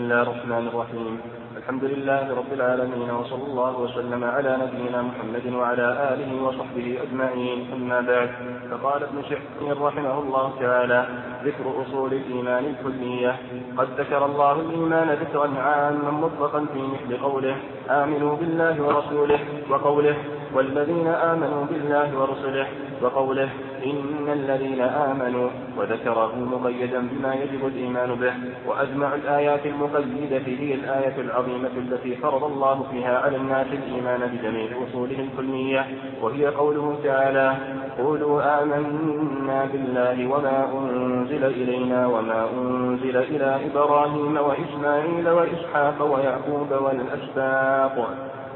الله الرحمن الرحيم. الحمد لله رب العالمين وصلى الله وسلم على نبينا محمد وعلى آله وصحبه أجمعين. أما بعد فقال ابن شحيح رحمه الله تعالى ذكر أصول الإيمان الكلية. قد ذكر الله الإيمان ذكرا عاما مطلقا في مثل قوله آمنوا بالله ورسوله وقوله والذين آمنوا بالله ورسله وقوله إن الذين آمنوا وذكره مقيدا بما يجب الإيمان به وأجمع الآيات المقيدة هي الآية العظيمة التي فرض الله فيها على الناس الإيمان بجميع أصوله الكلية وهي قوله تعالى قولوا آمنا بالله وما أنزل إلينا وما أنزل إلى إبراهيم وإسماعيل وإسحاق ويعقوب والأسباط.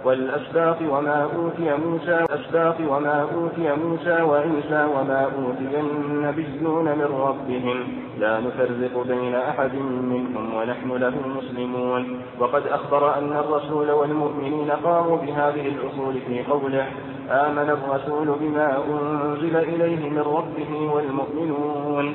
والأسباط وما أوتي موسى والأسباط وما أوتي موسى وعيسى وما أوتي النبيون من ربهم. لا نفرق بين أحد منهم ونحن له مسلمون. وقد أخبر أن الرسول والمؤمنين قاموا بهذه الأصول في قوله آمن الرسول بما أنزل إليه من ربه والمؤمنون.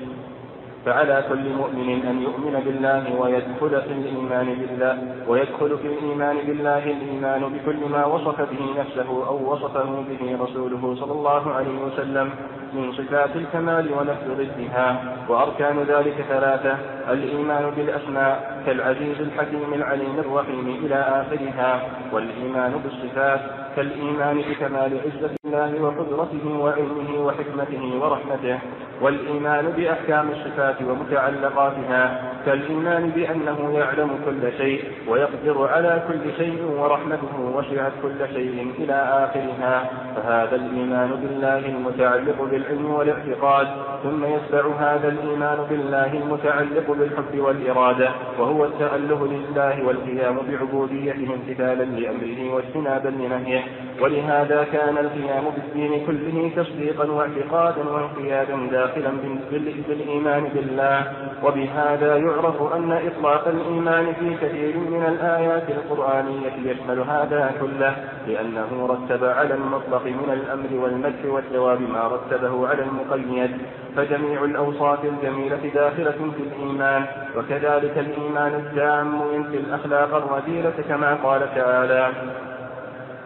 فعلى كل مؤمن أن يؤمن بالله ويدخل في الإيمان بالله ويدخل في الإيمان بالله الإيمان بكل ما وصف به نفسه أو وصفه به رسوله صلى الله عليه وسلم من صفات الكمال ونفس ضدها. وأركان ذلك ثلاثة الإيمان بالأسماء كالعزيز الحكيم العليم الرحيم إلى آخرها والإيمان بالصفات كالإيمان بكمال عزة الله وقدرته وعلمه وحكمته ورحمته والإيمان بأحكام الصفات ومتعلقاتها كالإيمان بأنه يعلم كل شيء ويقدر على كل شيء ورحمته وسعت كل شيء إلى آخرها فهذا الإيمان بالله المتعلق بالعلم والاعتقاد ثم يتبع هذا الإيمان بالله المتعلق بالحب والإرادة وهو التأله لله والقيام بعبوديته امتثالا لأمره واجتنابا لنهيه ولهذا كان القيام بالدين كله تصديقا واعتقادا وانقيادا داخلا بالإيمان بالله. وبهذا يعرف أن إطلاق الإيمان في كثير من الآيات القرآنية يشمل هذا كله لأنه رتب على المطلق من الأمر والمدح والثواب ما رتبه على المقيد. فجميع الأوصاف الجميلة داخلة في الإيمان وكذلك الإيمان التام ينفي الأخلاق الرذيلة كما قال تعالى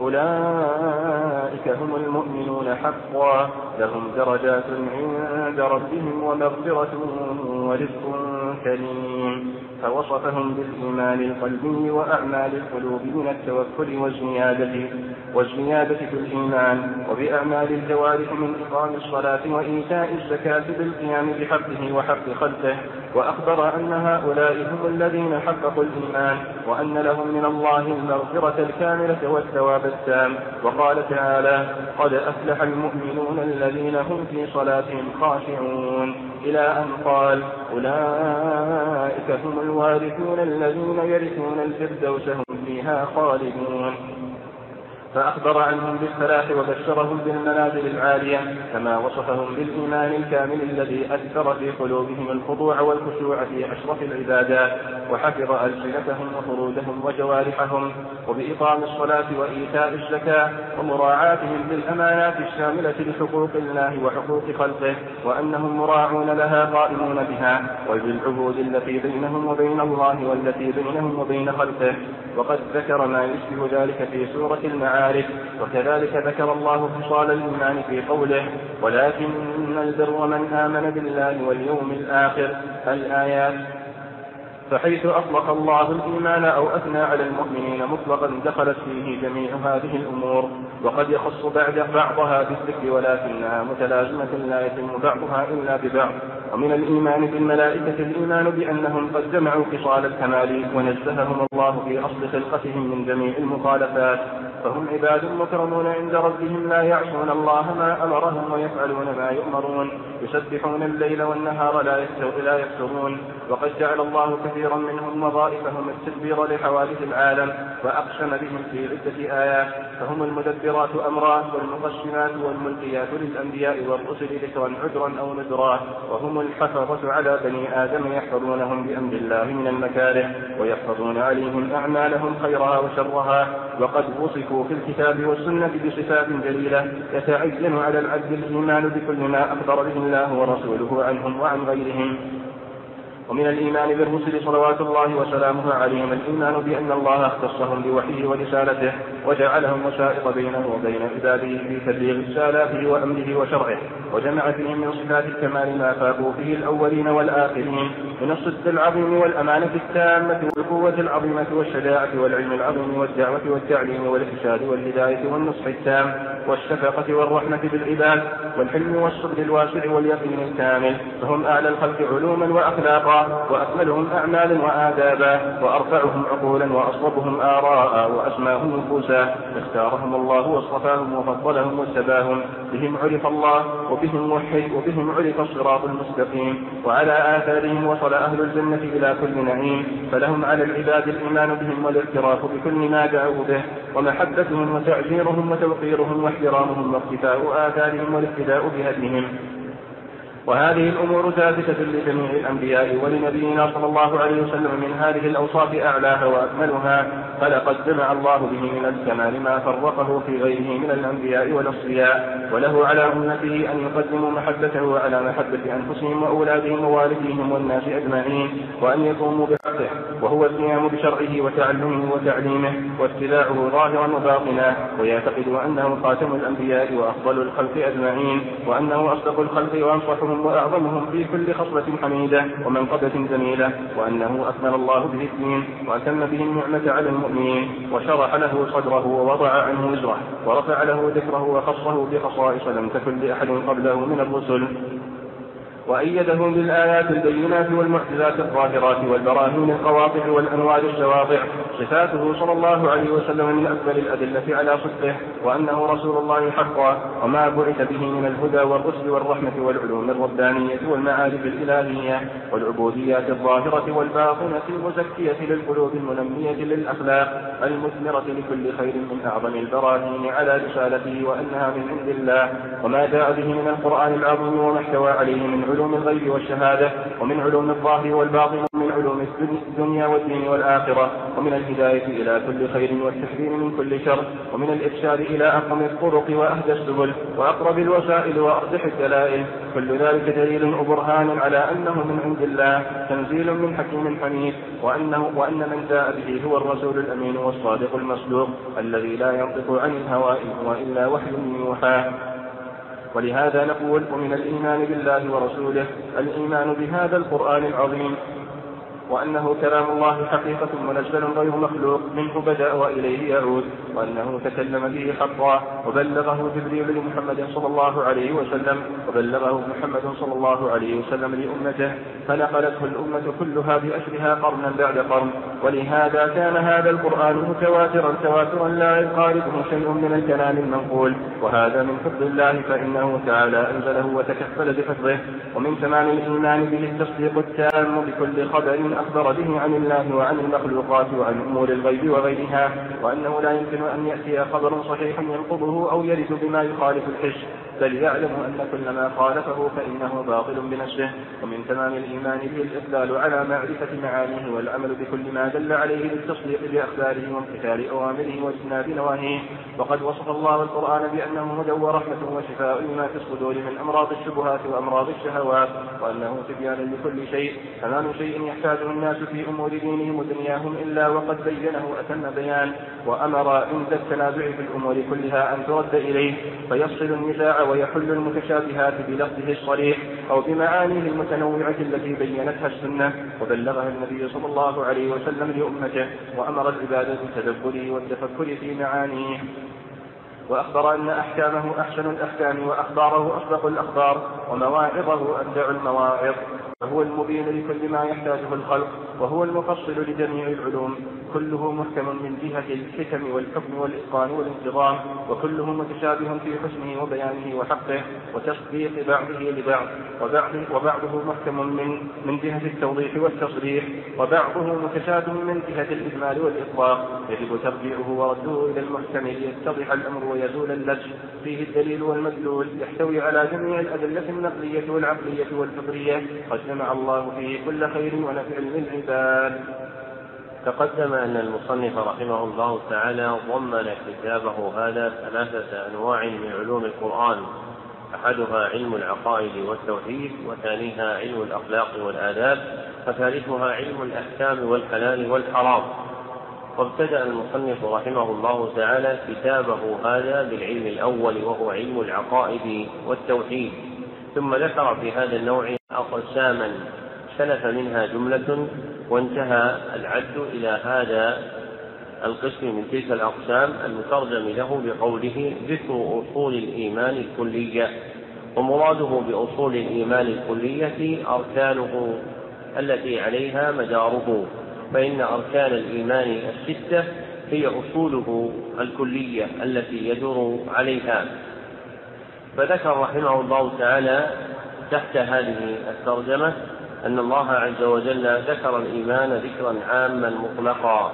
أولئك هم المؤمنون حقا. لهم درجات عند ربهم ومغفرة ورزق كريم. فوصفهم بالإيمان القلبي وأعمال القلوب من التوكل والزيادة والزيادة في الإيمان وبأعمال الجوارح من إقام الصلاة وإيتاء الزكاة بالقيام بحقه وحق خلقه. وأخبر أن هؤلاء هم الذين حققوا الإيمان وأن لهم من الله المغفرة الكاملة والثواب التام وقال تعالى قد أفلح المؤمنون الذين هم في صلاتهم خاشعون. إلى أن قال أولئك هم الوارثون الذين يرثون الفردوس هم فيها خالدون. فأخبر عنهم بالفلاح وبشرهم بالمنازل العالية كما وصفهم بالإيمان الكامل الذي أثر في قلوبهم الخضوع والخشوع في أشرف العبادات وحفظ ألسنتهم وفروجهم وجوارحهم وبإقام الصلاة وإيتاء الزكاة ومراعاتهم للأمانات الشاملة لحقوق الله وحقوق خلقه وأنهم مراعون لها قائمون بها وبالعهود التي بينهم وبين الله والتي بينهم وبين خلقه. وقد ذكر ما يشبه ذلك في سورة المعارف وكذلك ذكر الله خصال الإيمان في قوله ولكن البر من آمن بالله واليوم الآخر. الآيات فحيث أطلق الله الإيمان أو أثنى على المؤمنين مطلقا دخلت فيه جميع هذه الأمور وقد يخص بعد بعضها بالذكر ولكنها متلازمة لا يتم بعضها إلا ببعض. ومن الإيمان بالملائكة الإيمان بأنهم قد جمعوا خصال الكمال ونزههم الله في أصل خلقتهم من جميع المخالفات. فهم عباد مكرمون عند ربهم لا يعصون الله ما أمرهم ويفعلون ما يؤمرون يسبحون الليل والنهار لا يفترون. وقد جعل الله كثيرا منهم وظائفهم التدبير لحوادث العالم وأقسم بهم في عدة آيات فهم المدبرات أمرا والمقسمات والملقيات للأنبياء والرسل ذكرا عذرا أو نذرا وهم الحفظة على بني آدم يحفظونهم بأمر الله من المكاره ويحفظون عليهم أعمالهم خيرها وشرها. وقد وصفوا في الكتاب والسنة بصفات جليلة يتعين على العبد الإيمان بكل ما أخبر به الله ورسوله عنهم وعن غيرهم. ومن الإيمان بالرسل صلوات الله وسلامه عليهم الإيمان بأن الله اختصهم بوحيه ورسالته وجعلهم وسائط بينه وبين عباده في تبليغ رسالاته وأمره وشرعه وجمع فيهم من صفات الكمال ما فاقوا فيه الأولين والآخرين من الصدق العظيم والأمانة التامة والقوة العظيمة والشجاعة والعلم العظيم والدعوة والتعليم والإرشاد والهداية والنصح التام والشفقة والرحمة بالعباد والحلم والصبر الواسع واليقين الكامل فهم أعلى الخلق علوما وأخلاقا وأكملهم أعمالا وآدابا وأرفعهم عقولا وأصلبهم آراء وأسماهم نفوسا اختارهم الله وأصطفاهم وفضلهم واجتباهم بهم عرف الله وبهم وحي وبهم عرف الصراط المستقيم وعلى آثارهم وصل أهل الجنة إلى كل نعيم فلهم على العباد الإيمان بهم والاعتراف بكل ما دعوا به ومحبتهم وتعزيرهم وتوقيرهم واحترامهم واقتفاء آثارهم والاقتداء بهديهم. وهذه الأمور ثابتة لجميع الأنبياء ولنبينا صلى الله عليه وسلم من هذه الأوصاف أعلاها وأكملها فلقد جمع الله به من الكمال ما فرقه في غيره من الأنبياء والأصفياء وله على أمته أن يقدموا محبته على محبة أنفسهم وأولادهم ووالديهم والناس أجمعين وأن يقوموا بحقه وهو القيام بشرعه وتعلمه وتعليمه واتباعه ظاهرا وباطنا ويعتقد أنه خاتم الأنبياء وأفضل الخلق أجمعين وأنه أصدق الخلق وأنصحهم وأعظمهم في كل خصلة حميدة ومنقبة جميلة وأنه أكمل الله به الدين وأتم به النعمة على المؤمنين وشرح له صدره ووضع عنه وزره ورفع له ذكره وخصه بخصائص لم تكن لأحد قبله من الرسل. وأيده بالآيات البينات والمعجزات الظاهرات والبراهين القواطع والأنوار الشواطع. صفاته صلى الله عليه وسلم من أكبر الأدلة على صدقه وأنه رسول الله حقا وما بعث به من الهدى والرشد والرحمة والعلوم الربانية والمعارف الإلهية والعبوديات الظاهرة والباطنة المزكية للقلوب المنمية للأخلاق المثمرة لكل خير من أعظم البراهين على رسالته وأنها من عند الله وما جاء به من القرآن العظيم وما احتوى عليه من علوم علوم الغيب والشهادة ومن علوم الظاهر والباطن ومن علوم الدنيا والدين والآخرة ومن الهداية إلى كل خير والتحذير من كل شر ومن الإرشاد إلى أقوم الطرق وأهدى السبل وأقرب الوسائل وأرجح الدلائل. كل ذلك دليل وبرهان على أنه من عند الله تنزيل من حكيم حميد وأنه وأن من جاء به هو الرسول الأمين والصادق المصدوق الذي لا ينطق عن الهوى هو إلا وحي يوحى. ولهذا نقول ومن الإيمان بالله ورسوله الإيمان بهذا القرآن العظيم وأنه كلام الله حقيقة منزل غير مخلوق منه بدأ وإليه يعود وأنه تكلم به حقا وبلغه جبريل لمحمد صلى الله عليه وسلم وبلغه محمد صلى الله عليه وسلم لأمته فنقلته الأمة كلها بأسرها قرنا بعد قرن ولهذا كان هذا القرآن متواترا تواترا لا يقاربه شيء من الكلام المنقول وهذا من فضل الله فإنه تعالى أنزله وتكفل بحفظه ومن تمام الإيمان به التصديق التام بكل خبر أخبر به عن الله وعن المخلوقات وعن أمور الغيب وغيرها وأنه لا يمكن أن يأتي خبر صحيح ينقضه أو يرث بما يخالف الحش بل يعلم أن كل ما خالفه فإنه باطل بنفسه ومن تمام الإيمان به الإقبال على معرفة معانيه والعمل بكل ما دل عليه بالتصديق بأخباره وامتثال أوامره واجتناب نواهيه. وقد وصف الله القرآن بأنه هدى ورحمة وشفاء لما في الصدور من أمراض الشبهات وأمراض الشهوات وأنه تبيان لكل شيء تمام شيء الناس في أمور دينهم ودنياهم إلا وقد بينه أتم بيان وأمر عند التنازع في الأمور كلها أن ترد إليه فيفصل النزاع ويحل المتشابهات بلفظه الصريح أو بمعانيه المتنوعة التي بينتها السنة وبلغها النبي صلى الله عليه وسلم لأمته وأمر العباد بالتدبر والتفكر في معانيه. وأخبر أن أحكامه أحسن الأحكام وأخباره أصدق الأخبار ومواعظه أبدع المواعظ. فهو المبين لكل ما يحتاجه الخلق وهو المفصل لجميع العلوم. كله محكم من جهة الحكم والحكم والإتقان والانتظام وكله متشابه في حسنه وبيانه وحقه وتصديق بعضه لبعض. وبعض وبعضه محكم من من جهة التوضيح والتصريح وبعضه متشابه من جهة الإجمال والإطلاق. يجب ترجيعه ورده إلى المحكم ليتضح الأمر ويزول اللبس فيه الدليل والمدلول يحتوي على جميع الأدلة النقلية والعقلية والفطرية. قد جمع الله فيه كل خير ونفع للعباد. تقدم أن المصنف رحمه الله تعالى ضمن كتابه هذا ثلاثة أنواع من علوم القرآن. أحدها علم العقائد والتوحيد وثانيها علم الأخلاق والآداب وثالثها علم الأحكام والحلال والحرام. وابتدأ المصنف رحمه الله تعالى كتابه هذا بالعلم الأول وهو علم العقائد والتوحيد ثم ذكر في هذا النوع أقساما سلف منها جملة وانتهى العد إلى هذا القسم من تلك الأقسام المترجم له بقوله ذكر أصول الإيمان الكلية ومراده بأصول الإيمان الكلية أركانه التي عليها مداره. فإن أركان الإيمان الستة هي أصوله الكلية التي يدور عليها. فذكر رحمه الله تعالى تحت هذه الترجمة أن الله عز وجل ذكر الإيمان ذكرا عاما مطلقا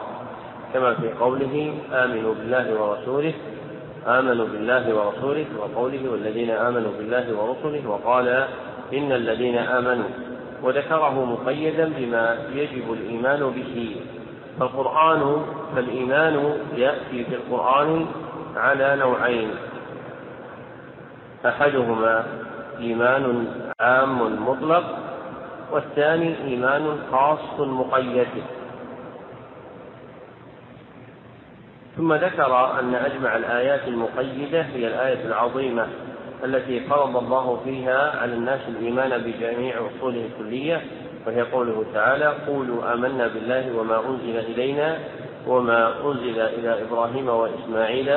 كما في قوله آمنوا بالله ورسوله آمنوا بالله ورسوله وقوله والذين آمنوا بالله ورسله وقال إن الذين آمنوا وذكره مقيدا بما يجب الإيمان به. فالقرآن فالإيمان يأتي في القرآن على نوعين. أحدهما إيمان عام مطلق والثاني إيمان خاص مقيد. ثم ذكر أن أجمع الآيات المقيدة هي الآية العظيمة. التي فرض الله فيها على الناس الإيمان بجميع أصوله الكلية وهي قوله تعالى قولوا آمنا بالله وما أنزل إلينا وما أنزل إلى إبراهيم وإسماعيل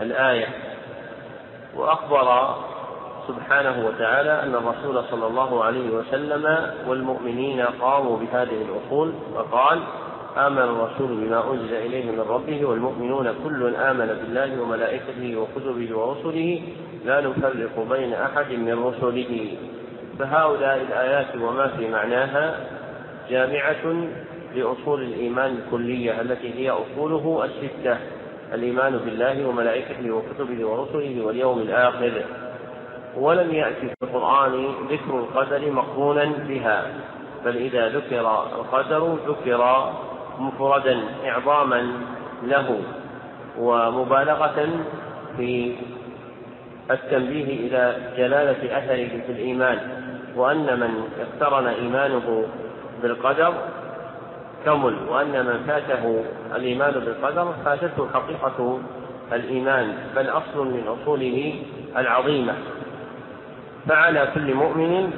الآية. وأخبر سبحانه وتعالى أن الرسول صلى الله عليه وسلم والمؤمنين قاموا بهذه الأصول وقال آمن الرسول بما أنزل إليه من ربه والمؤمنون كل آمن بالله وملائكته وكتبه ورسله لا نفرق بين أحد من رسله فهؤلاء الآيات وما في معناها جامعة لأصول الإيمان الكلية التي هي أصوله الستة الإيمان بالله وملائكته وكتبه ورسله واليوم الآخر. ولم يأتي في القرآن ذكر القدر مقرونا بها بل إذا ذكر القدر ذكر مفردا إعظاما له ومبالغة في التنبيه إلى جلالة أثره في الإيمان وأن من اقترن إيمانه بالقدر كمل وأن من فاته الإيمان بالقدر فاتته حقيقة الإيمان بل أصل من أصوله العظيمة. فعلى كل مؤمن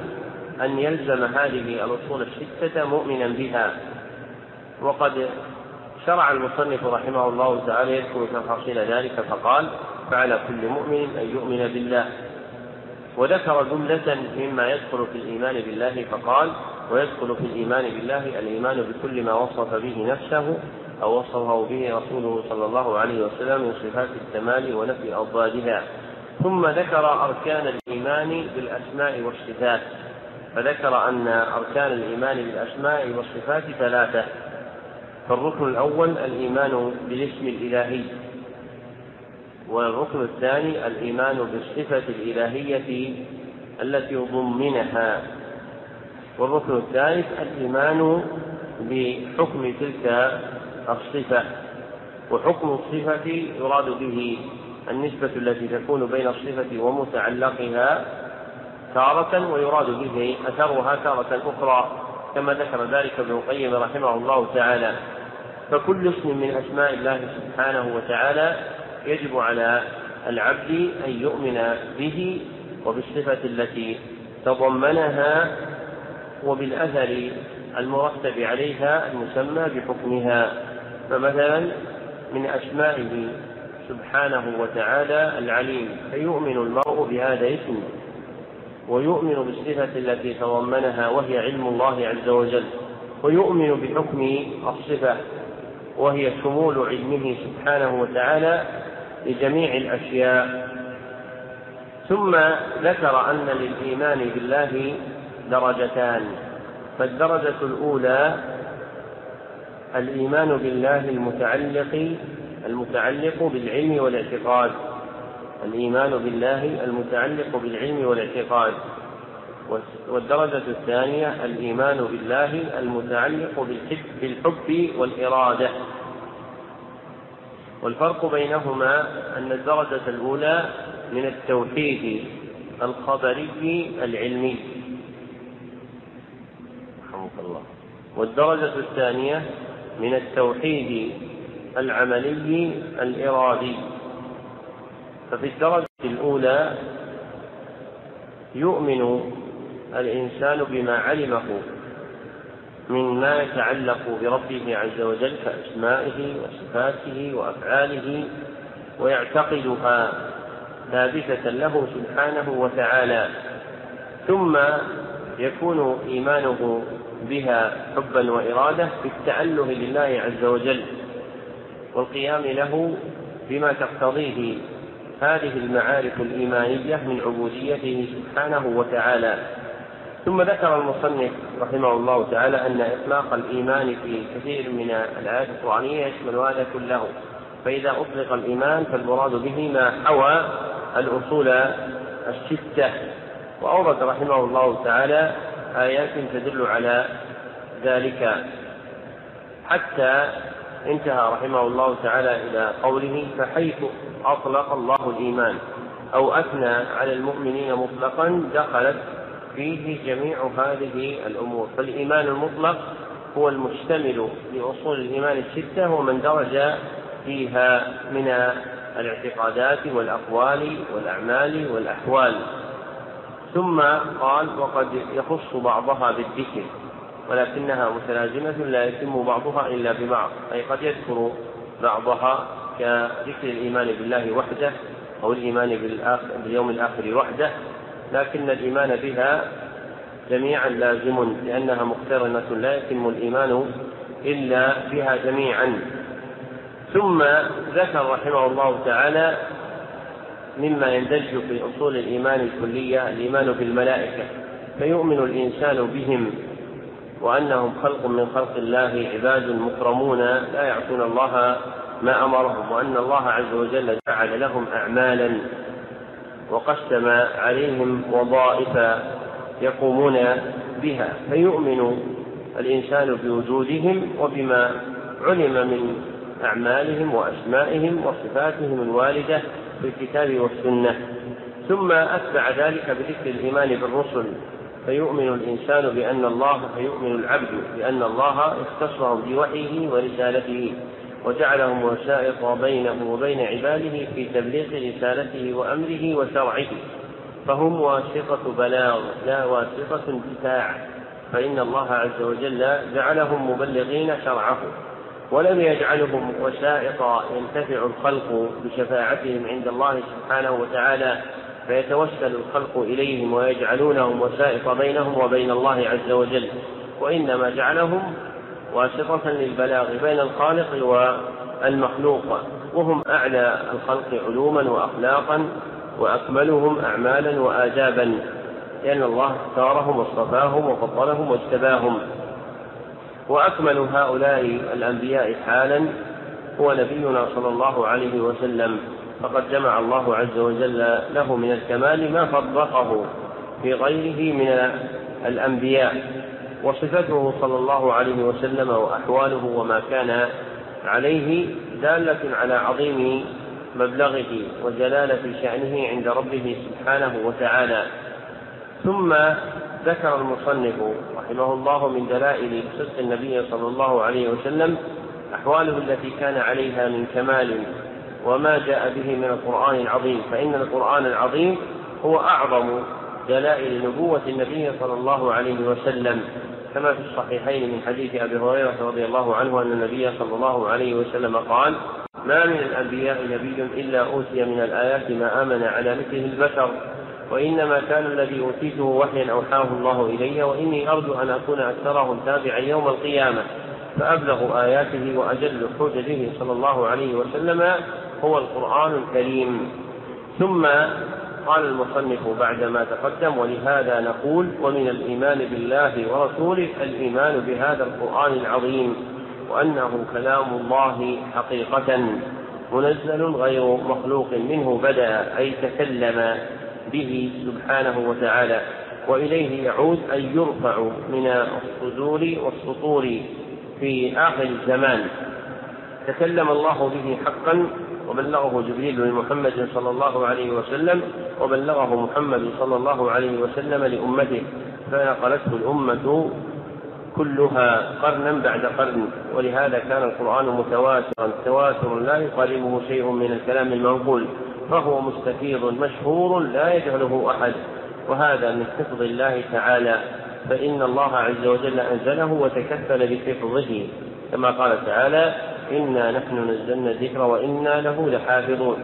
أن يلزم هذه الأصول الستة مؤمنا بها. وقد شرع المصنف رحمه الله تعالى يذكر تفاصيل ذلك فقال فعلى كل مؤمن أن يؤمن بالله. وذكر جملة مما يدخل في الإيمان بالله فقال ويدخل في الإيمان بالله الإيمان بكل ما وصف به نفسه أو وصفه به رسوله صلى الله عليه وسلم من صفات الكمال ونفي أضدادها. ثم ذكر أركان الإيمان بالأسماء والصفات. فذكر أن أركان الإيمان بالأسماء والصفات ثلاثة. فالركن الأول الإيمان بالاسم الإلهي. والركن الثاني الإيمان بالصفة الإلهية التي ضمنها. والركن الثالث الإيمان بحكم تلك الصفة. وحكم الصفة يراد به النسبة التي تكون بين الصفة ومتعلقها تارة ويراد به أثرها تارة أخرى كما ذكر ذلك ابن القيم رحمه الله تعالى. فكل اسم من أسماء الله سبحانه وتعالى يجب على العبد أن يؤمن به وبالصفة التي تضمنها وبالأثر المرتب عليها المسمى بحكمها. فمثلا من أسمائه سبحانه وتعالى العليم فيؤمن المرء بهذا اسمه ويؤمن بالصفة التي تضمنها وهي علم الله عز وجل ويؤمن بحكم الصفة وهي شمول علمه سبحانه وتعالى لجميع الأشياء. ثم ذكر أن للإيمان بالله درجتان. فالدرجة الأولى الإيمان بالله المتعلق المتعلق بالعلم والاعتقاد. الإيمان بالله المتعلق بالعلم والاعتقاد. والدرجة الثانية الإيمان بالله المتعلق بالحب, والإرادة. والفرق بينهما أن الدرجة الأولى من التوحيد الخبري العلمي. رحمك الله. والدرجة الثانية من التوحيد العملي الإرادي. ففي الدرجة الأولى يؤمن الإنسان بما علمه. مما يتعلق بربه عز وجل كأسمائه وصفاته وأفعاله ويعتقدها ثابتة له سبحانه وتعالى. ثم يكون إيمانه بها حبا وإرادة بالتأله لله عز وجل والقيام له بما تقتضيه هذه المعارف الإيمانية من عبوديته سبحانه وتعالى. ثم ذكر المصنف رحمه الله تعالى أن إطلاق الإيمان في كثير من الآيات القرآنية يشمل هذا كله. فإذا أطلق الإيمان فالمراد به ما حوى الأصول الستة. وأورد رحمه الله تعالى آيات تدل على ذلك. حتى انتهى رحمه الله تعالى إلى قوله فحيث أطلق الله الإيمان أو أثنى على المؤمنين مطلقا دخلت فيه جميع هذه الأمور. فالإيمان المطلق هو المشتمل لأصول الإيمان الستة ومن درج فيها من الاعتقادات والأقوال والأعمال والأحوال. ثم قال وقد يخص بعضها بالذكر ولكنها متلازمة لا يتم بعضها إلا ببعض. أي قد يذكر بعضها كذكر الإيمان بالله وحده أو الإيمان باليوم الآخر وحده. لكن الإيمان بها جميعا لازم لأنها مقترنة لا يتم الإيمان إلا بها جميعا. ثم ذكر رحمه الله تعالى مما يندرج في أصول الإيمان الكلية الإيمان بالملائكة. فيؤمن الإنسان بهم وأنهم خلق من خلق الله عباد مكرمون لا يعصون الله ما أمرهم وأن الله عز وجل جعل لهم أعمالا. وقسم عليهم وظائف يقومون بها فيؤمن الإنسان بوجودهم وبما علم من أعمالهم وأسمائهم وصفاتهم الواردة في الكتاب والسنة. ثم أتبع ذلك بذكر الإيمان بالرسل فيؤمن الإنسان بأن الله فيؤمن العبد بأن الله اختصهم بوحيه ورسالته. وجعلهم وسائط بينه وبين عباده في تبليغ رسالته وأمره وشرعه. فهم واسطة بلاغ لا واسطة انتفاع. فإن الله عز وجل جعلهم مبلغين شرعه. ولم يجعلهم وسائط ينتفع الخلق بشفاعتهم عند الله سبحانه وتعالى فيتوسل الخلق إليهم ويجعلونهم وسائط بينهم وبين الله عز وجل. وإنما جعلهم واسطة للبلاغ بين الخالق والمخلوق وهم أعلى الخلق علوما وأخلاقا وأكملهم أعمالا وآدابا لأن الله اختارهم واصطفاهم وفضلهم واجتباهم. وأكمل هؤلاء الأنبياء حالا هو نبينا صلى الله عليه وسلم. فقد جمع الله عز وجل له من الكمال ما فرقه في غيره من الأنبياء. وصفته صلى الله عليه وسلم وأحواله وما كان عليه دالة على عظيم مبلغه وجلالة شأنه عند ربه سبحانه وتعالى. ثم ذكر المصنف رحمه الله من دلائل صدق النبي صلى الله عليه وسلم أحواله التي كان عليها من كمال وما جاء به من القرآن العظيم. فإن القرآن العظيم هو أعظم دلائل نبوة النبي صلى الله عليه وسلم. كما في الصحيحين من حديث أبي هريرة رضي الله عنه أن النبي صلى الله عليه وسلم قال ما من الأنبياء نبي إلا أوتي من الآيات ما آمن على مثله البشر وإنما كان الذي أوتيته وحيا أوحاه الله إلي وإني أرجو أن أكون أكثرهم تابعا يوم القيامة فأبلغ آياته وأجل حججه صلى الله عليه وسلم هو القرآن الكريم. ثم قال المصنف بعدما تقدم ولهذا نقول ومن الإيمان بالله ورسوله الإيمان بهذا القرآن العظيم وأنه كلام الله حقيقة منزل غير مخلوق منه بدأ أي تكلم به سبحانه وتعالى. وإليه يعود أن يرفع من الصدور والسطور في آخر الزمان. تكلم الله به حقا وبلغه جبريل لمحمد صلى الله عليه وسلم وبلغه محمد صلى الله عليه وسلم لأمته فنقلته الأمة كلها قرنا بعد قرن ولهذا كان القرآن متواترا تواتر لا يقاربه شيء من الكلام المنقول فهو مستفيض مشهور لا يجهله أحد. وهذا من حفظ الله تعالى فإن الله عز وجل أنزله وتكفل بحفظه كما قال تعالى إنا نحن نزلنا الذكر وإنا له لحافظون.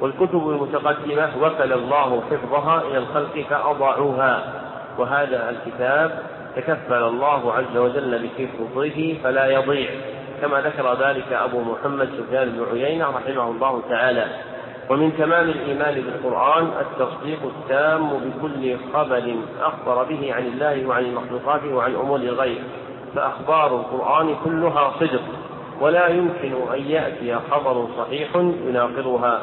والكتب المتقدمة وكل الله حفظها إلى الخلق فأضاعوها وهذا الكتاب تكفل الله عز وجل بحفظه فلا يضيع. كما ذكر ذلك أبو محمد سفيان بن عيينة رحمه الله تعالى. ومن تمام الإيمان بالقرآن التصديق التام بكل خبر أخبر به عن الله وعن المخلوقات وعن أمور الغيب. فأخبار القرآن كلها صدق. ولا يمكن أن يأتي خبر صحيح يناقضها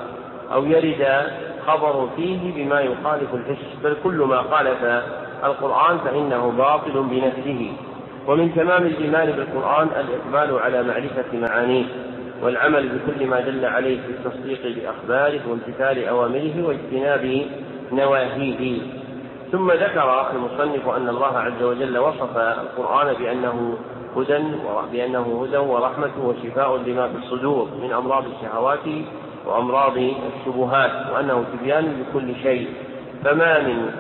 أو يرد خبر فيه بما يخالف الحس بل كل ما خالف القرآن فإنه باطل بنفسه. ومن تمام الإيمان بالقرآن الإقبال على معرفة معانيه والعمل بكل ما دل عليه في التصديق بأخباره وامتثال أوامره واجتناب نواهيه. ثم ذكر المصنف أن الله عز وجل وصف القرآن بأنه هدى بأنه هدى ورحمة وشفاء لما في الصدور من أمراض الشهوات وأمراض الشبهات وأنه تبيان لكل شيء. فما من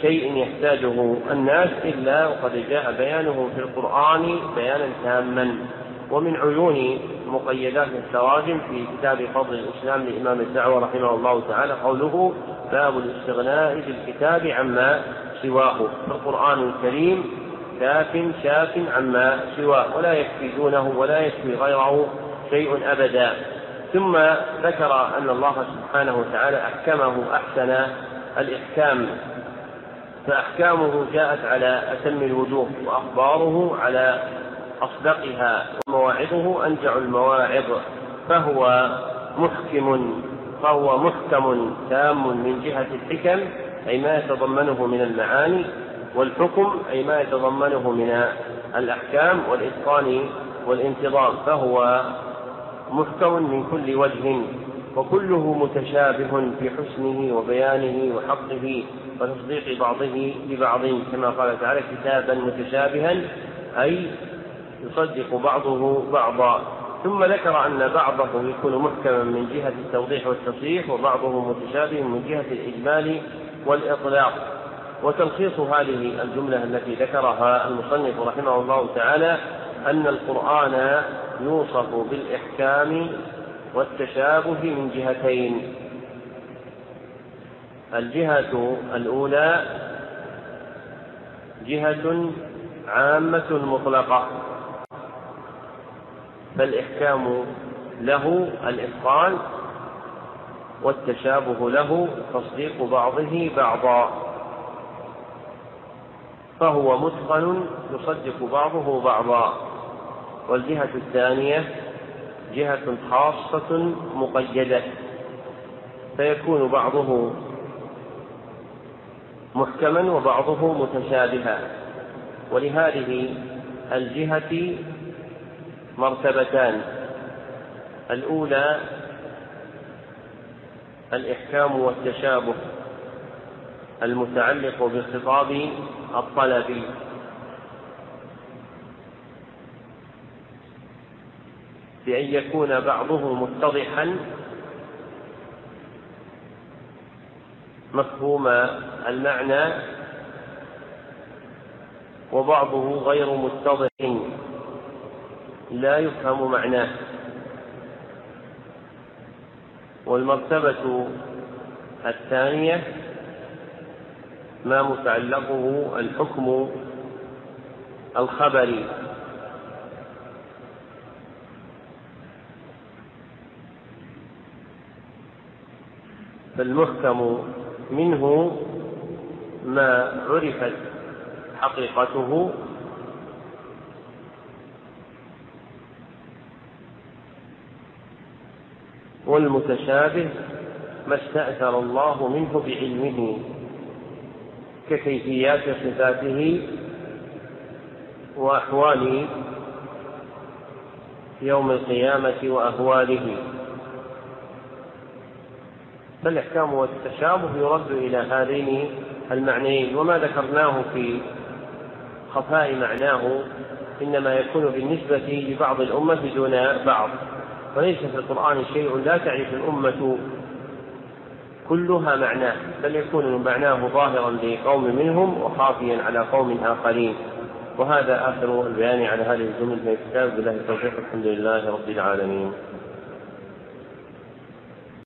شيء يحتاجه الناس إلا وقد جاء بيانه في القرآن بيانا تاما. ومن عيون مقيدات التراجم في كتاب فضل الإسلام لإمام الدعوة رحمه الله تعالى قوله باب الاستغناء بالكتاب عما سواه. فالقرآن الكريم كاف شاف عما سواه ولا يكفي دونه ولا يكفي غيره شيء أبدا. ثم ذكر أن الله سبحانه وتعالى أحكمه أحسن الإحكام. فأحكامه جاءت على أتم الوجوه وأخباره على أصدقها ومواعظه أنجع المواعظ. فهو محكم فهو محكم تام من جهة الحكم أي ما يتضمنه من المعاني. والحكم أي ما يتضمنه من الأحكام والإتقان والانتظام فهو محكم من كل وجه وكله متشابه في حسنه وبيانه وحقه وتصديق بعضه ببعض كما قال تعالى كتابا متشابها أي يصدق بعضه بعضا. ثم ذكر أن بعضه يكون محكما من جهة التوضيح والتصريح وبعضه متشابه من جهة الإجمال والإطلاق. وتلخيص هذه الجملة التي ذكرها المصنف رحمه الله تعالى أن القرآن يوصف بالإحكام والتشابه من جهتين. الجهة الأولى جهة عامة مطلقة فالإحكام له الإتقان والتشابه له تصديق بعضه بعضا. فهو متقن يصدق بعضه بعضا. والجهة الثانية جهة خاصة مقيدة فيكون بعضه محكما وبعضه متشابها. ولهذه الجهة مرتبتان. الأولى الإحكام والتشابه. المتعلق بخطاب الطلب. بأن يكون بعضه متضحا مفهوم المعنى وبعضه غير متضح لا يفهم معناه. والمرتبة الثانية ما متعلقه الحكم الخبري. فالمحكم منه ما عرفت حقيقته. والمتشابه ما استأثر الله منه بعلمه. ككيفيات صفاته وأحوال يوم القيامة وأهواله. فالإحكام والتشابه يرد إلى هذين المعنيين وما ذكرناه في خفاء معناه إنما يكون بالنسبة لبعض الأمة دون بعض. وليس في القرآن شيء لا تعرف الأمة كلها معناه بل يكون معناه ظاهرا لقوم منهم وخافيا على قوم آخرين. وهذا آخر البيان على هذه الجمل من الكتاب بالله التوفيق الحمد لله رب العالمين.